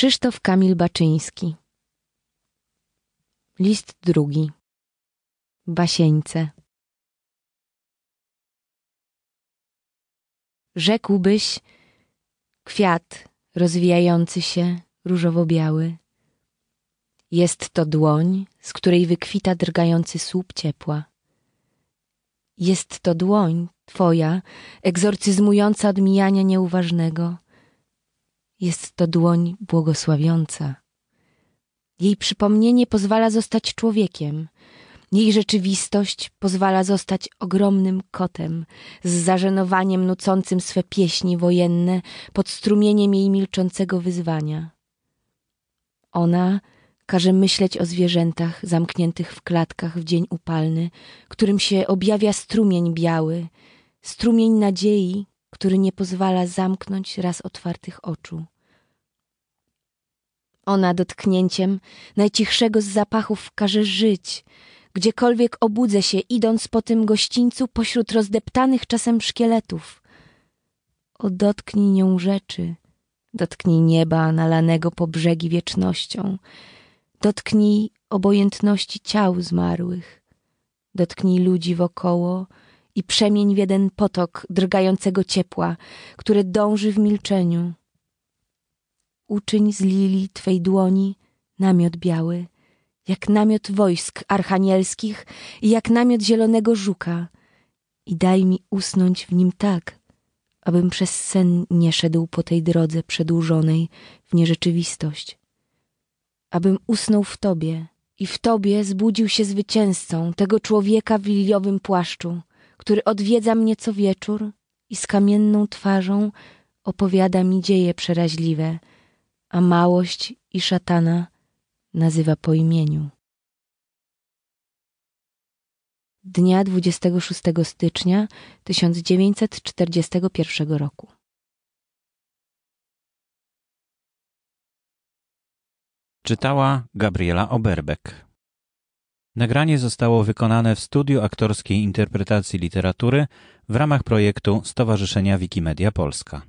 Krzysztof Kamil Baczyński List drugi Basieńce Rzekłbyś kwiat rozwijający się różowo-biały. Jest to dłoń, z której wykwita drgający słup ciepła. Jest to dłoń Twoja, egzorcyzmująca odmijania nieuważnego. Jest to dłoń błogosławiąca. Jej przypomnienie pozwala zostać człowiekiem. Jej rzeczywistość pozwala zostać ogromnym kotem, z zażenowaniem nucącym swe pieśni wojenne pod strumieniem jej milczącego wyzwania. Ona każe myśleć o zwierzętach zamkniętych w klatkach w dzień upalny, którym się objawia strumień biały, strumień nadziei, który nie pozwala zamknąć raz otwartych oczu. Ona dotknięciem najcichszego z zapachów każe żyć, gdziekolwiek obudzę się, idąc po tym gościńcu pośród rozdeptanych czasem szkieletów. O dotknij nią rzeczy, dotknij nieba nalanego po brzegi wiecznością, dotknij obojętności ciał zmarłych, dotknij ludzi wokoło i przemień w jeden potok drgającego ciepła, które dąży w milczeniu uczyń z lili Twej dłoni namiot biały, jak namiot wojsk archanielskich i jak namiot zielonego żuka i daj mi usnąć w nim tak, abym przez sen nie szedł po tej drodze przedłużonej w nierzeczywistość. Abym usnął w Tobie i w Tobie zbudził się zwycięzcą tego człowieka w liliowym płaszczu, który odwiedza mnie co wieczór i z kamienną twarzą opowiada mi dzieje przeraźliwe, a małość i szatana nazywa po imieniu. Dnia 26 stycznia 1941 roku. Czytała Gabriela Oberbek. Nagranie zostało wykonane w studiu aktorskiej interpretacji literatury w ramach projektu Stowarzyszenia Wikimedia Polska.